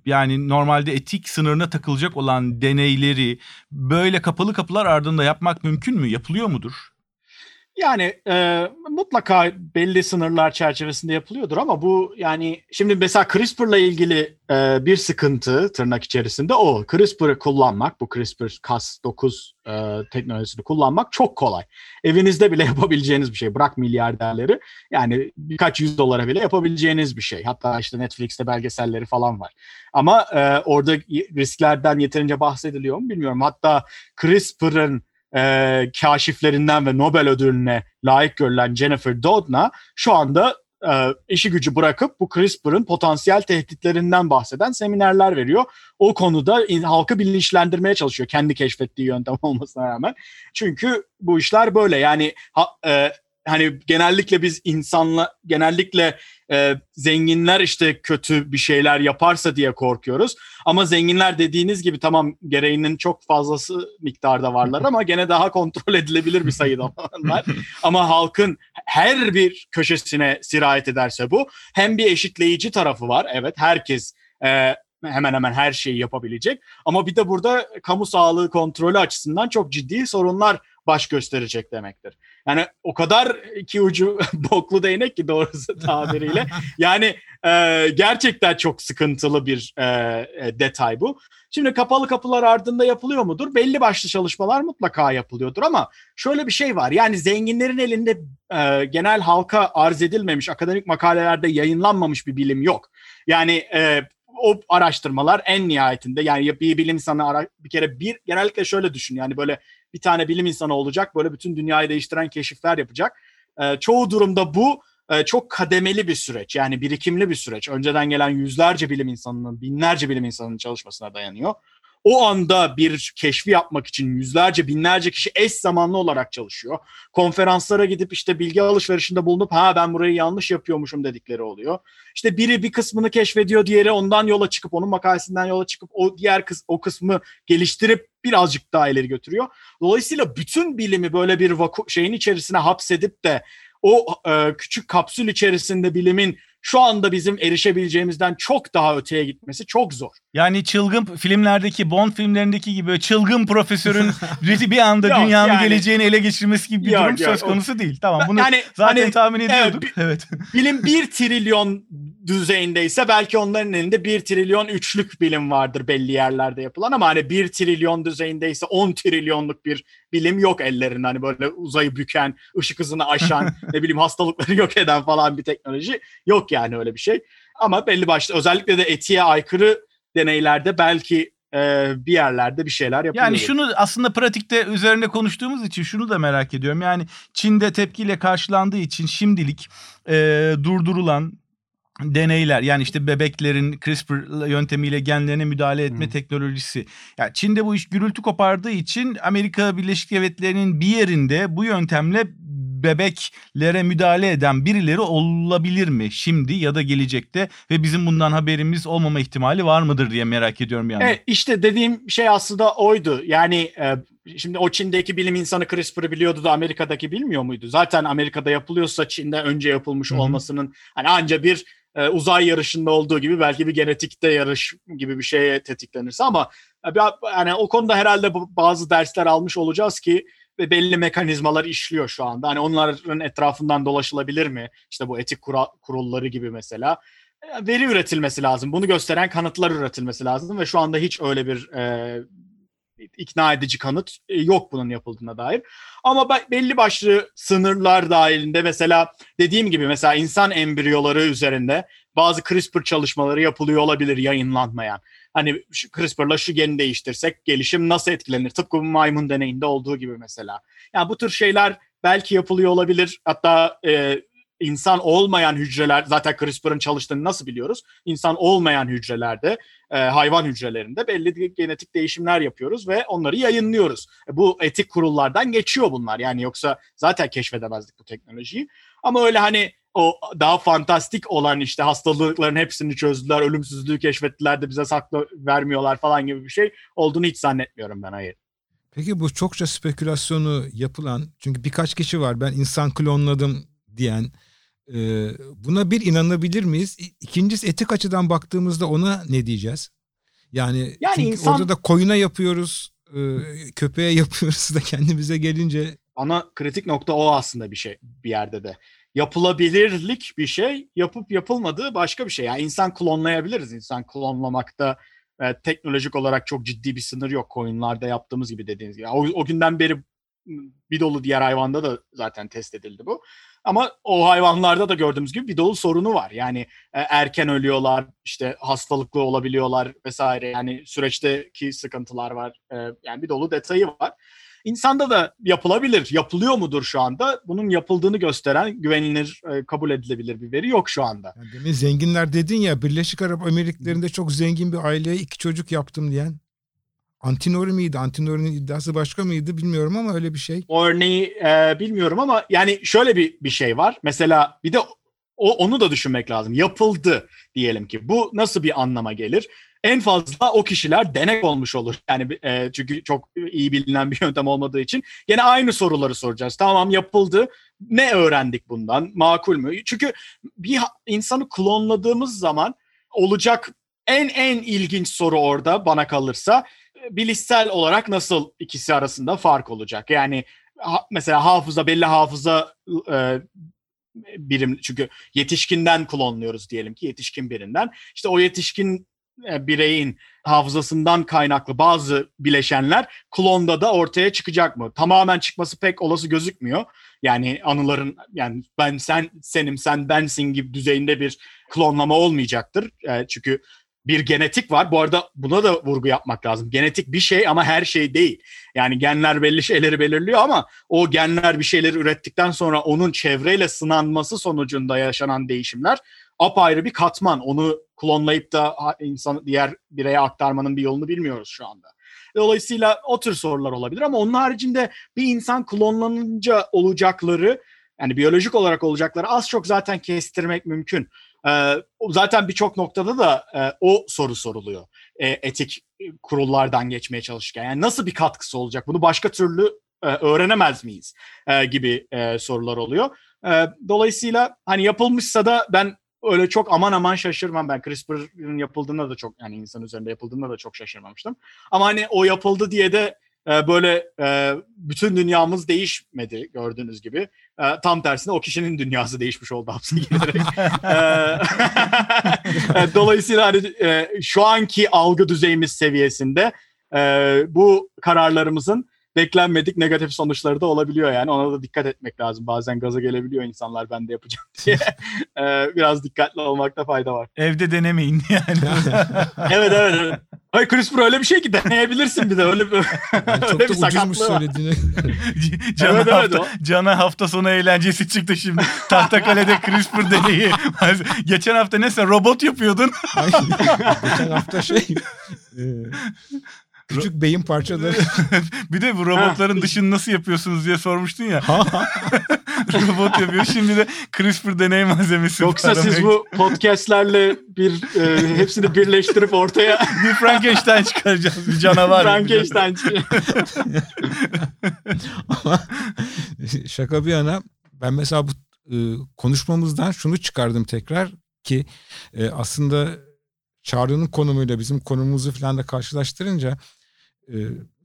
yani normalde etik sınırına takılacak olan deneyleri böyle kapalı kapılar ardında yapmak mümkün mü? Yapılıyor mudur? Yani e, mutlaka belli sınırlar çerçevesinde yapılıyordur ama bu yani şimdi mesela CRISPR'la ilgili e, bir sıkıntı tırnak içerisinde o. CRISPR'ı kullanmak, bu CRISPR-Cas9 e, teknolojisini kullanmak çok kolay. Evinizde bile yapabileceğiniz bir şey. Bırak milyarderleri. Yani birkaç yüz dolara bile yapabileceğiniz bir şey. Hatta işte Netflix'te belgeselleri falan var. Ama e, orada risklerden yeterince bahsediliyor mu bilmiyorum. Hatta CRISPR'ın e, kaşiflerinden ve Nobel ödülüne layık görülen Jennifer Doudna şu anda e, işi gücü bırakıp bu CRISPR'ın potansiyel tehditlerinden bahseden seminerler veriyor. O konuda in, halkı bilinçlendirmeye çalışıyor kendi keşfettiği yöntem olmasına rağmen. Çünkü bu işler böyle yani ha, e, hani genellikle biz insanla genellikle e, zenginler işte kötü bir şeyler yaparsa diye korkuyoruz. Ama zenginler dediğiniz gibi tamam gereğinin çok fazlası miktarda varlar ama gene daha kontrol edilebilir bir sayıda var. ama halkın her bir köşesine sirayet ederse bu hem bir eşitleyici tarafı var. Evet herkes e, hemen hemen her şeyi yapabilecek. Ama bir de burada kamu sağlığı kontrolü açısından çok ciddi sorunlar baş gösterecek demektir. Yani o kadar iki ucu boklu değnek ki doğrusu tabiriyle. Yani e, gerçekten çok sıkıntılı bir e, e, detay bu. Şimdi kapalı kapılar ardında yapılıyor mudur? Belli başlı çalışmalar mutlaka yapılıyordur ama şöyle bir şey var. Yani zenginlerin elinde e, genel halka arz edilmemiş, akademik makalelerde yayınlanmamış bir bilim yok. Yani e, o araştırmalar en nihayetinde yani bir bilim insanı ara, bir kere bir genellikle şöyle düşün yani böyle bir tane bilim insanı olacak böyle bütün dünyayı değiştiren keşifler yapacak. E, çoğu durumda bu e, çok kademeli bir süreç yani birikimli bir süreç. Önceden gelen yüzlerce bilim insanının binlerce bilim insanının çalışmasına dayanıyor o anda bir keşfi yapmak için yüzlerce binlerce kişi eş zamanlı olarak çalışıyor. Konferanslara gidip işte bilgi alışverişinde bulunup ha ben burayı yanlış yapıyormuşum dedikleri oluyor. İşte biri bir kısmını keşfediyor, diğeri ondan yola çıkıp onun makalesinden yola çıkıp o diğer kız o kısmı geliştirip birazcık daha ileri götürüyor. Dolayısıyla bütün bilimi böyle bir vaku, şeyin içerisine hapsedip de o e, küçük kapsül içerisinde bilimin şu anda bizim erişebileceğimizden çok daha öteye gitmesi çok zor. Yani çılgın filmlerdeki Bond filmlerindeki gibi çılgın profesörün bir anda yok, dünyanın yani, geleceğini ele geçirmesi gibi bir yok, durum yok, söz konusu o, değil. Tamam bunu yani, zaten hani, tahmin ediyorduk. Evet, evet. Bilim bir trilyon düzeyindeyse belki onların elinde bir trilyon üçlük bilim vardır belli yerlerde yapılan ama hani bir trilyon düzeyindeyse on trilyonluk bir bilim yok ellerinde. Hani böyle uzayı büken, ışık hızını aşan, ne bileyim hastalıkları yok eden falan bir teknoloji yok yani öyle bir şey. Ama belli başlı özellikle de etiğe aykırı deneylerde belki e, bir yerlerde bir şeyler yapılıyor. Yani şunu aslında pratikte üzerine konuştuğumuz için şunu da merak ediyorum. Yani Çin'de tepkiyle karşılandığı için şimdilik e, durdurulan deneyler yani işte bebeklerin CRISPR yöntemiyle genlerine müdahale etme hmm. teknolojisi. Yani Çin'de bu iş gürültü kopardığı için Amerika Birleşik Devletleri'nin bir yerinde bu yöntemle bebeklere müdahale eden birileri olabilir mi şimdi ya da gelecekte ve bizim bundan haberimiz olmama ihtimali var mıdır diye merak ediyorum yani. Evet işte dediğim şey aslında oydu. Yani e, şimdi o Çin'deki bilim insanı CRISPR'ı biliyordu da Amerika'daki bilmiyor muydu? Zaten Amerika'da yapılıyorsa Çin'de önce yapılmış Hı hı. olmasının hani anca bir e, uzay yarışında olduğu gibi belki bir genetikte yarış gibi bir şeye tetiklenirse ama yani o konuda herhalde bazı dersler almış olacağız ki ve belli mekanizmalar işliyor şu anda. Hani onların etrafından dolaşılabilir mi? İşte bu etik kura- kurulları gibi mesela. E, Veri üretilmesi lazım. Bunu gösteren kanıtlar üretilmesi lazım ve şu anda hiç öyle bir e, ikna edici kanıt e, yok bunun yapıldığına dair. Ama be- belli başlı sınırlar dahilinde mesela dediğim gibi mesela insan embriyoları üzerinde bazı CRISPR çalışmaları yapılıyor olabilir yayınlanmayan. Hani şu CRISPR'la şu geni değiştirsek gelişim nasıl etkilenir? Tıpkı bu maymun deneyinde olduğu gibi mesela. Yani bu tür şeyler belki yapılıyor olabilir. Hatta e, insan olmayan hücreler zaten CRISPR'ın çalıştığını nasıl biliyoruz? İnsan olmayan hücrelerde, e, hayvan hücrelerinde belli genetik değişimler yapıyoruz ve onları yayınlıyoruz. E, bu etik kurullardan geçiyor bunlar. Yani yoksa zaten keşfedemezdik bu teknolojiyi. Ama öyle hani o daha fantastik olan işte hastalıkların hepsini çözdüler, ölümsüzlüğü keşfettiler de bize saklı vermiyorlar falan gibi bir şey olduğunu hiç zannetmiyorum ben hayır. Peki bu çokça spekülasyonu yapılan çünkü birkaç kişi var ben insan klonladım diyen e, buna bir inanabilir miyiz? İkincisi etik açıdan baktığımızda ona ne diyeceğiz? Yani, Yani çünkü insan- orada da koyuna yapıyoruz, e, köpeğe yapıyoruz da kendimize gelince ana kritik nokta o aslında bir şey bir yerde de. Yapılabilirlik bir şey, yapıp yapılmadığı başka bir şey. Yani insan klonlayabiliriz. İnsan klonlamakta e, teknolojik olarak çok ciddi bir sınır yok. Coin'larda yaptığımız gibi dediğiniz gibi. O, o günden beri bir dolu diğer hayvanda da zaten test edildi bu. Ama o hayvanlarda da gördüğümüz gibi bir dolu sorunu var. Yani e, erken ölüyorlar, işte hastalıklı olabiliyorlar vesaire. Yani süreçteki sıkıntılar var. E, yani bir dolu detayı var. İnsanda da yapılabilir. Yapılıyor mudur şu anda? Bunun yapıldığını gösteren güvenilir, e, kabul edilebilir bir veri yok şu anda. yani demin zenginler dedin ya Birleşik Arap Emirlikleri'nde çok zengin bir aileye iki çocuk yaptım diyen Antinori miydi? Antinori'nin iddiası başka mıydı bilmiyorum ama öyle bir şey. Örneği e, bilmiyorum ama yani şöyle bir bir şey var. Mesela bir de o onu da düşünmek lazım. Yapıldı diyelim ki. Bu nasıl bir anlama gelir? En fazla o kişiler denek olmuş olur. Yani e, çünkü çok iyi bilinen bir yöntem olmadığı için gene aynı soruları soracağız. Tamam yapıldı. Ne öğrendik bundan? Makul mü? Çünkü bir insanı klonladığımız zaman olacak en en ilginç soru orada bana kalırsa bilişsel olarak nasıl ikisi arasında fark olacak? Yani ha- mesela hafıza belli hafıza e, birim çünkü yetişkinden klonluyoruz diyelim ki yetişkin birinden. İşte o yetişkin e, bireyin hafızasından kaynaklı bazı bileşenler klonda da ortaya çıkacak mı? Tamamen çıkması pek olası gözükmüyor. Yani anıların yani ben sen senim sen bensin gibi düzeyinde bir klonlama olmayacaktır. E, çünkü bir genetik var. Bu arada buna da vurgu yapmak lazım. Genetik bir şey ama her şey değil. Yani genler belli şeyleri belirliyor ama o genler bir şeyleri ürettikten sonra onun çevreyle sınanması sonucunda yaşanan değişimler apayrı bir katman. Onu klonlayıp da insan diğer bireye aktarmanın bir yolunu bilmiyoruz şu anda. Dolayısıyla o tür sorular olabilir ama onun haricinde bir insan klonlanınca olacakları yani biyolojik olarak olacakları az çok zaten kestirmek mümkün. Ee, zaten birçok noktada da e, o soru soruluyor. E, etik kurullardan geçmeye çalışırken. Yani nasıl bir katkısı olacak? Bunu başka türlü e, öğrenemez miyiz? E, gibi e, sorular oluyor. E, dolayısıyla hani yapılmışsa da ben öyle çok aman aman şaşırmam ben. CRISPR'ın yapıldığında da çok yani insan üzerinde yapıldığında da çok şaşırmamıştım. Ama hani o yapıldı diye de e, böyle e, bütün dünyamız değişmedi gördüğünüz gibi. E, tam tersine o kişinin dünyası değişmiş oldu hapse girerek. E, Dolayısıyla hani e, şu anki algı düzeyimiz seviyesinde bu kararlarımızın beklenmedik negatif sonuçları da olabiliyor yani ona da dikkat etmek lazım. Bazen gaza gelebiliyor insanlar ben de yapacağım diye. E, biraz dikkatli olmakta fayda var. Evde denemeyin yani. Evet evet. evet. Hayır CRISPR öyle bir şey ki deneyebilirsin bir de öyle bir, Yani çok öyle da bir sakatlığı. Cana, Evet, evet, hafta, o. Cana hafta sonu eğlencesi çıktı şimdi. Tahtakale'de CRISPR deneyi. Geçen hafta ne sen robot yapıyordun. Geçen hafta şey e, küçük beyin parçaları bir de bu robotların dışını nasıl yapıyorsunuz diye sormuştun ya. robot yapıyor. Şimdi de CRISPR deney malzemesi. Yoksa siz bu podcastlerle bir e, hepsini birleştirip ortaya bir Frankenstein çıkaracağız. Bir canavar. Frankenstein. Ama şaka bir yana ben mesela bu e, konuşmamızdan şunu çıkardım tekrar ki e, aslında Çağrı'nın konumuyla bizim konumuzu falan da karşılaştırınca e,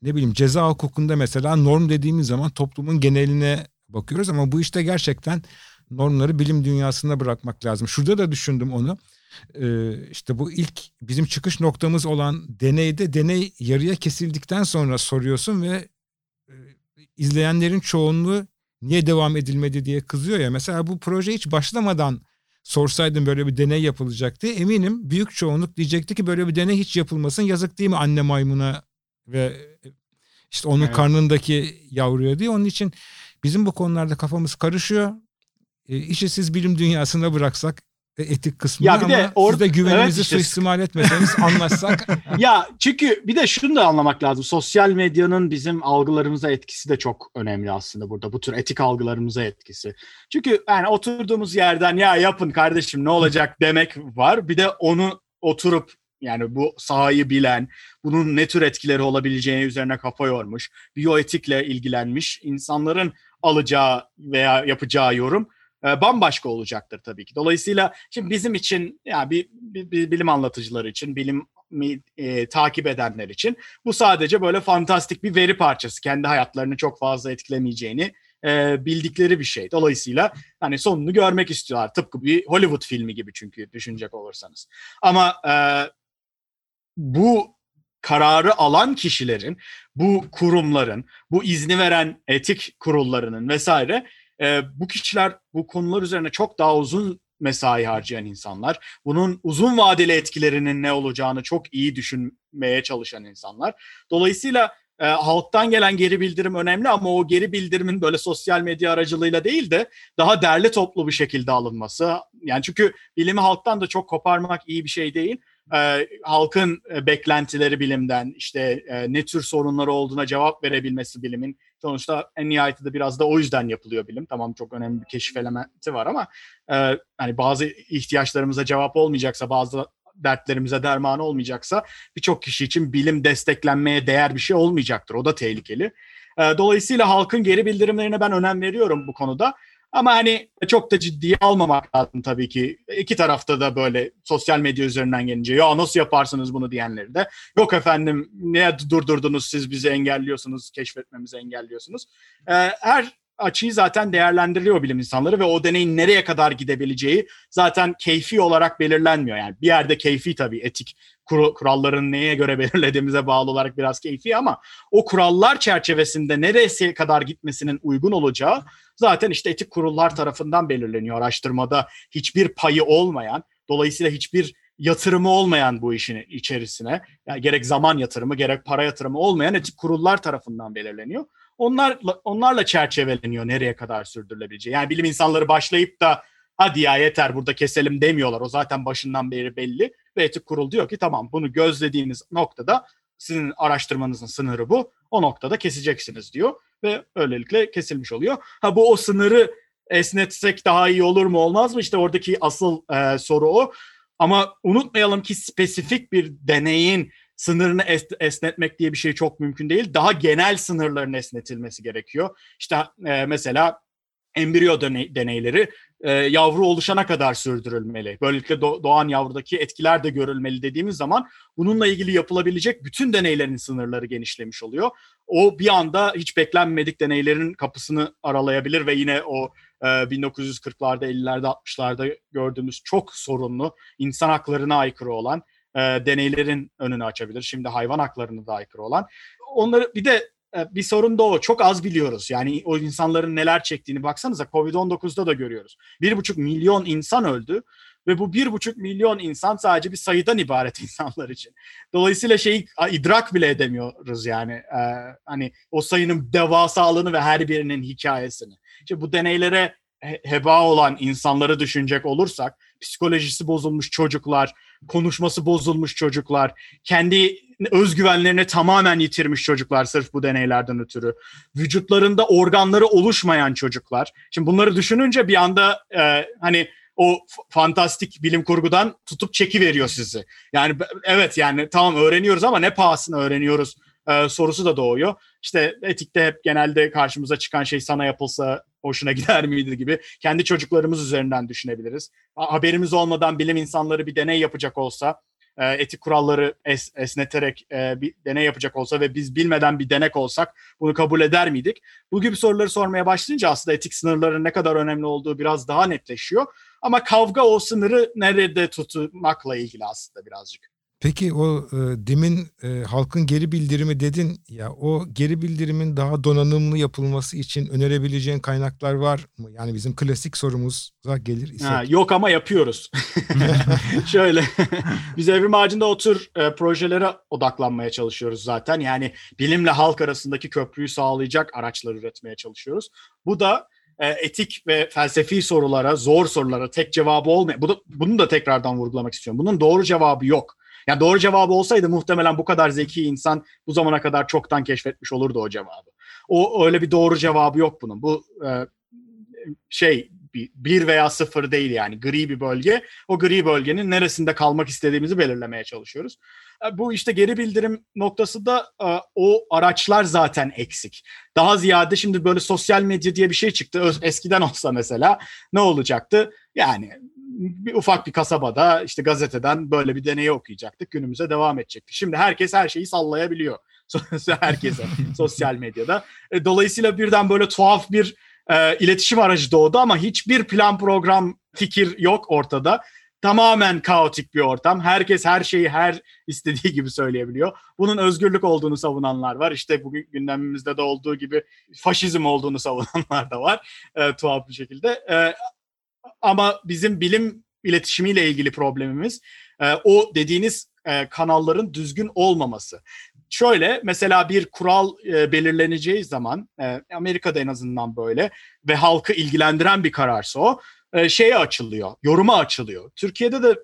ne bileyim ceza hukukunda mesela norm dediğimiz zaman toplumun geneline bakıyoruz ama bu işte gerçekten normları bilim dünyasında bırakmak lazım. Şurada da düşündüm onu. Ee, işte bu ilk bizim çıkış noktamız olan deneyde deney yarıya kesildikten sonra soruyorsun ve e, izleyenlerin çoğunluğu niye devam edilmedi diye kızıyor ya. Mesela bu proje hiç başlamadan sorsaydım böyle bir deney yapılacaktı. Eminim büyük çoğunluk diyecekti ki böyle bir deney hiç yapılmasın. Yazık değil mi anne maymuna ve işte onun evet. karnındaki yavruya diye. Onun için bizim bu konularda kafamız karışıyor. E, işi siz bilim dünyasına bıraksak e, etik kısmı ya bir ama de or- siz de güvenimizi evet işte. suistimal etmeseniz anlaşsak. ya çünkü bir de şunu da anlamak lazım. Sosyal medyanın bizim algılarımıza etkisi de çok önemli aslında burada. Bu tür etik algılarımıza etkisi. Çünkü yani oturduğumuz yerden ya yapın kardeşim ne olacak demek var. Bir de onu oturup yani bu sahayı bilen, bunun ne tür etkileri olabileceğini üzerine kafa yormuş, biyoetikle ilgilenmiş insanların alacağı veya yapacağı yorum e, bambaşka olacaktır tabii ki. Dolayısıyla şimdi bizim için yani bir, bir, bir bilim anlatıcıları için, bilim e, takip edenler için bu sadece böyle fantastik bir veri parçası. Kendi hayatlarını çok fazla etkilemeyeceğini e, bildikleri bir şey. Dolayısıyla hani sonunu görmek istiyorlar. Tıpkı bir Hollywood filmi gibi çünkü düşünecek olursanız. Ama e, bu kararı alan kişilerin, bu kurumların, bu izni veren etik kurullarının vesaire e, bu kişiler bu konular üzerine çok daha uzun mesai harcayan insanlar, bunun uzun vadeli etkilerinin ne olacağını çok iyi düşünmeye çalışan insanlar. Dolayısıyla e, halktan gelen geri bildirim önemli ama o geri bildirimin böyle sosyal medya aracılığıyla değil de daha derli toplu bir şekilde alınması. Yani çünkü bilimi halktan da çok koparmak iyi bir şey değil e, halkın e, beklentileri bilimden işte e, ne tür sorunları olduğuna cevap verebilmesi bilimin sonuçta en nihayetinde biraz da o yüzden yapılıyor bilim. Tamam çok önemli bir keşif elementi var ama e, hani bazı ihtiyaçlarımıza cevap olmayacaksa bazı dertlerimize derman olmayacaksa birçok kişi için bilim desteklenmeye değer bir şey olmayacaktır. O da tehlikeli. E, dolayısıyla halkın geri bildirimlerine ben önem veriyorum bu konuda. Ama hani çok da ciddiye almamak lazım tabii ki. İki tarafta da böyle sosyal medya üzerinden gelince ya nasıl yaparsınız bunu diyenleri de yok efendim ne durdurdunuz siz bizi engelliyorsunuz, keşfetmemizi engelliyorsunuz. Ee, her açıyı zaten değerlendiriliyor bilim insanları ve o deneyin nereye kadar gidebileceği zaten keyfi olarak belirlenmiyor. Yani bir yerde keyfi tabii etik kuralların neye göre belirlediğimize bağlı olarak biraz keyfi ama o kurallar çerçevesinde neresi kadar gitmesinin uygun olacağı zaten işte etik kurullar tarafından belirleniyor. Araştırmada hiçbir payı olmayan, dolayısıyla hiçbir yatırımı olmayan bu işin içerisine, yani gerek zaman yatırımı gerek para yatırımı olmayan etik kurullar tarafından belirleniyor. Onlar onlarla çerçeveleniyor nereye kadar sürdürülebileceği. Yani bilim insanları başlayıp da hadi ya yeter burada keselim demiyorlar. O zaten başından beri belli ve etik kurul diyor ki tamam bunu gözlediğiniz noktada sizin araştırmanızın sınırı bu. O noktada keseceksiniz diyor ve öylelikle kesilmiş oluyor. Ha bu o sınırı esnetsek daha iyi olur mu olmaz mı? İşte oradaki asıl e, soru o. Ama unutmayalım ki spesifik bir deneyin sınırını es- esnetmek diye bir şey çok mümkün değil. Daha genel sınırların esnetilmesi gerekiyor. İşte e, mesela embriyo deney- deneyleri e, yavru oluşana kadar sürdürülmeli. Böylelikle do- doğan yavrudaki etkiler de görülmeli dediğimiz zaman bununla ilgili yapılabilecek bütün deneylerin sınırları genişlemiş oluyor. O bir anda hiç beklenmedik deneylerin kapısını aralayabilir ve yine o e, 1940'larda, 50'lerde, 60'larda gördüğümüz çok sorunlu, insan haklarına aykırı olan e, deneylerin önünü açabilir. Şimdi hayvan haklarına da aykırı olan. Onları bir de e, bir sorun da o. Çok az biliyoruz. Yani o insanların neler çektiğini baksanıza Covid-19'da da görüyoruz. Bir buçuk milyon insan öldü ve bu bir buçuk milyon insan sadece bir sayıdan ibaret insanlar için. Dolayısıyla şeyi idrak bile edemiyoruz yani. Ee, hani o sayının devasalığını ve her birinin hikayesini. İşte bu deneylere heba olan insanları düşünecek olursak psikolojisi bozulmuş çocuklar konuşması bozulmuş çocuklar, kendi özgüvenlerini tamamen yitirmiş çocuklar sırf bu deneylerden ötürü. Vücutlarında organları oluşmayan çocuklar. Şimdi bunları düşününce bir anda e, hani o fantastik bilim kurgudan tutup çeki veriyor sizi. Yani evet yani tamam öğreniyoruz ama ne pahasına öğreniyoruz e, sorusu da doğuyor. İşte etikte hep genelde karşımıza çıkan şey sana yapılsa hoşuna gider miydi gibi kendi çocuklarımız üzerinden düşünebiliriz. Haberimiz olmadan bilim insanları bir deney yapacak olsa e, etik kuralları es, esneterek e, bir deney yapacak olsa ve biz bilmeden bir denek olsak bunu kabul eder miydik? Bu gibi soruları sormaya başlayınca aslında etik sınırların ne kadar önemli olduğu biraz daha netleşiyor. Ama kavga o sınırı nerede tutmakla ilgili aslında birazcık. Peki o e, demin e, halkın geri bildirimi dedin ya o geri bildirimin daha donanımlı yapılması için önerebileceğin kaynaklar var mı? Yani bizim klasik sorumuza gelir isek. Ha, yok ama yapıyoruz. Şöyle biz Evrim Ağacı'nda o tür e, projelere odaklanmaya çalışıyoruz zaten. Yani bilimle halk arasındaki köprüyü sağlayacak araçlar üretmeye çalışıyoruz. Bu da e, etik ve felsefi sorulara, zor sorulara tek cevabı olmayan, bu da, bunu da tekrardan vurgulamak istiyorum. Bunun doğru cevabı yok. Yani doğru cevabı olsaydı muhtemelen bu kadar zeki insan bu zamana kadar çoktan keşfetmiş olurdu o cevabı. O öyle bir doğru cevabı yok bunun. Bu e, şey bir veya sıfır değil yani gri bir bölge. O gri bölgenin neresinde kalmak istediğimizi belirlemeye çalışıyoruz. E, bu işte geri bildirim noktası da e, o araçlar zaten eksik. Daha ziyade şimdi böyle sosyal medya diye bir şey çıktı. Eskiden olsa mesela ne olacaktı? Yani bir ufak bir kasabada işte gazeteden böyle bir deneyi okuyacaktık. Günümüze devam edecektik. Şimdi herkes her şeyi sallayabiliyor. Herkese sosyal medyada. E, dolayısıyla birden böyle tuhaf bir e, iletişim aracı doğdu ama hiçbir plan program fikir yok ortada. Tamamen kaotik bir ortam. Herkes her şeyi her istediği gibi söyleyebiliyor. Bunun özgürlük olduğunu savunanlar var. İşte bugün gündemimizde de olduğu gibi faşizm olduğunu savunanlar da var. E, tuhaf bir şekilde. E, ama bizim bilim iletişimiyle ilgili problemimiz e, o dediğiniz e, kanalların düzgün olmaması. Şöyle mesela bir kural e, belirleneceği zaman e, Amerika'da en azından böyle ve halkı ilgilendiren bir kararsa o e, şeye açılıyor, yoruma açılıyor. Türkiye'de de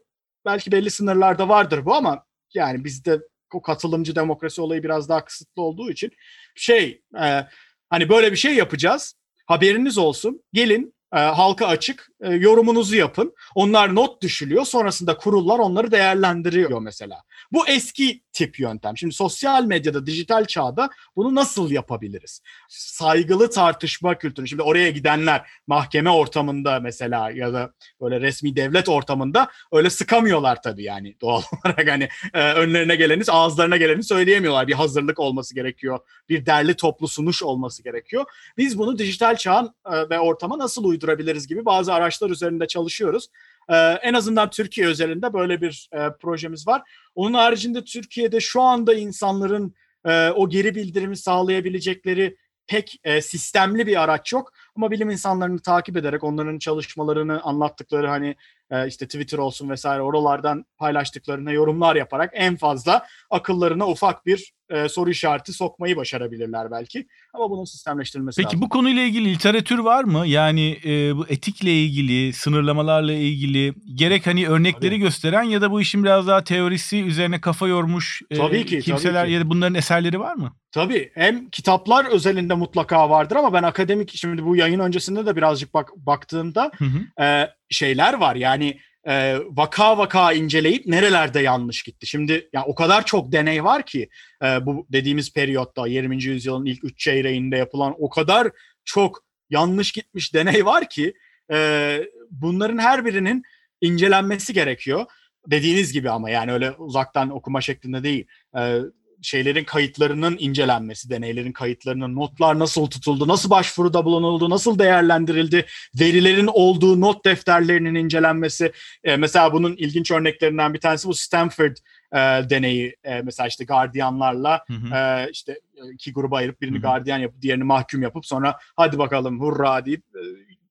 belki belli sınırlarda vardır bu ama yani bizde o katılımcı demokrasi olayı biraz daha kısıtlı olduğu için şey e, hani böyle bir şey yapacağız. Haberiniz olsun. Gelin e, halka açık e, yorumunuzu yapın. Onlar not düşülüyor. Sonrasında kurullar onları değerlendiriyor mesela. Bu eski tip yöntem. Şimdi sosyal medyada, dijital çağda bunu nasıl yapabiliriz? Saygılı tartışma kültürü. Şimdi oraya gidenler mahkeme ortamında mesela ya da böyle resmi devlet ortamında öyle sıkamıyorlar tabii yani doğal olarak hani e, önlerine geleni, ağızlarına geleni söyleyemiyorlar. Bir hazırlık olması gerekiyor. Bir derli toplu sunuş olması gerekiyor. Biz bunu dijital çağın e, ve ortama nasıl uydurabiliriz gibi bazı araçlar üzerinde çalışıyoruz. Ee, en azından Türkiye özelinde böyle bir e, projemiz var. Onun haricinde Türkiye'de şu anda insanların e, o geri bildirimi sağlayabilecekleri pek e, sistemli bir araç yok. Ama bilim insanlarını takip ederek onların çalışmalarını anlattıkları hani e, işte Twitter olsun vesaire oralardan paylaştıklarına yorumlar yaparak en fazla akıllarına ufak bir e, soru işareti sokmayı başarabilirler belki. Ama bunun sistemleştirilmesi Peki lazım. bu konuyla ilgili literatür var mı? Yani e, bu etikle ilgili, sınırlamalarla ilgili gerek hani örnekleri tabii. gösteren ya da bu işin biraz daha teorisi üzerine kafa yormuş e, tabii ki, kimseler tabii ki. ya da bunların eserleri var mı? Tabii hem kitaplar özelinde mutlaka vardır ama ben akademik şimdi bu yayın öncesinde de birazcık bak baktığımda hı hı. E, şeyler var yani e, vaka vaka inceleyip nerelerde yanlış gitti. Şimdi yani o kadar çok deney var ki e, bu dediğimiz periyotta 20. yüzyılın ilk 3 çeyreğinde yapılan o kadar çok yanlış gitmiş deney var ki e, bunların her birinin incelenmesi gerekiyor. Dediğiniz gibi ama yani öyle uzaktan okuma şeklinde değil. E, şeylerin kayıtlarının incelenmesi, deneylerin kayıtlarının, notlar nasıl tutuldu, nasıl başvuruda bulunuldu, nasıl değerlendirildi, verilerin olduğu not defterlerinin incelenmesi. E, mesela bunun ilginç örneklerinden bir tanesi bu Stanford e, deneyi. E, mesela işte gardiyanlarla hı hı. E, işte iki gruba ayırıp birini hı hı. gardiyan yapıp diğerini mahkum yapıp sonra hadi bakalım hurra deyip e,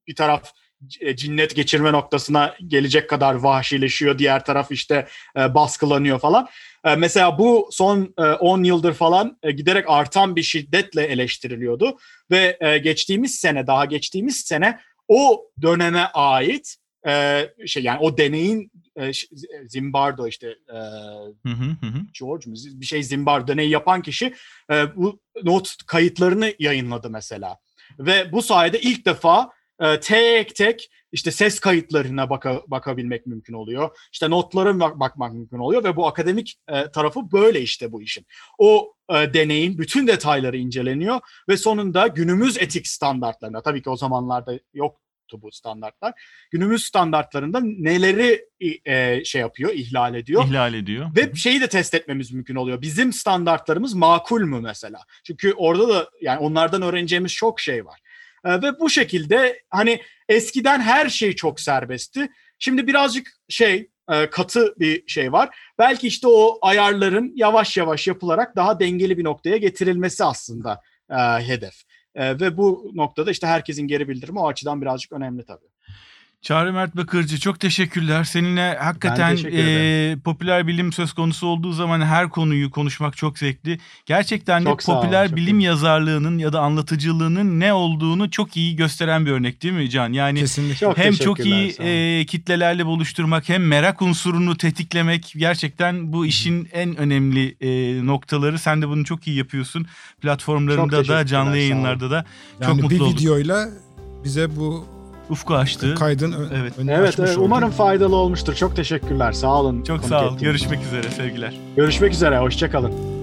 bir taraf e, cinnet geçirme noktasına gelecek kadar vahşileşiyor. Diğer taraf işte e, baskılanıyor falan. E, mesela bu son 10 e, yıldır falan e, giderek artan bir şiddetle eleştiriliyordu ve e, geçtiğimiz sene daha geçtiğimiz sene o döneme ait e, şey yani o deneyin e, Zimbardo işte e, hı hı hı. George mu bir şey Zimbardo deneyi yapan kişi e, bu not kayıtlarını yayınladı mesela. Ve bu sayede ilk defa e, tek tek işte ses kayıtlarına baka, bakabilmek mümkün oluyor. İşte notlara bak, bakmak mümkün oluyor ve bu akademik e, tarafı böyle işte bu işin. O e, deneyin bütün detayları inceleniyor ve sonunda günümüz etik standartlarına tabii ki o zamanlarda yok bu standartlar. Günümüz standartlarında neleri e, şey yapıyor, ihlal ediyor. İhlal ediyor. Ve şeyi de test etmemiz mümkün oluyor. Bizim standartlarımız makul mü mesela? Çünkü orada da yani onlardan öğreneceğimiz çok şey var. E, ve bu şekilde hani eskiden her şey çok serbestti. Şimdi birazcık şey e, katı bir şey var. Belki işte o ayarların yavaş yavaş yapılarak daha dengeli bir noktaya getirilmesi aslında e, hedef. E, ve bu noktada işte herkesin geri bildirimi o açıdan birazcık önemli tabii. Çağrı Mert Bakırcı çok teşekkürler. Seninle hakikaten e, popüler bilim söz konusu olduğu zaman her konuyu konuşmak çok zevkli. Gerçekten de popüler olun, bilim iyi. yazarlığının ya da anlatıcılığının ne olduğunu çok iyi gösteren bir örnek değil mi Can? Yani Kesinlikle. Çok hem çok iyi e, kitlelerle buluşturmak hem merak unsurunu tetiklemek gerçekten bu işin en önemli e, noktaları. Sen de bunu çok iyi yapıyorsun. Platformlarında da canlı yayınlarda da yani çok mutlu olduk. bir videoyla bize bu ufku açtı. Kaydın evet. Evet, evet umarım faydalı olmuştur. Çok teşekkürler. Sağ olun. Çok sağ olun. Görüşmek üzere sevgiler. Görüşmek üzere. Hoşçakalın. kalın.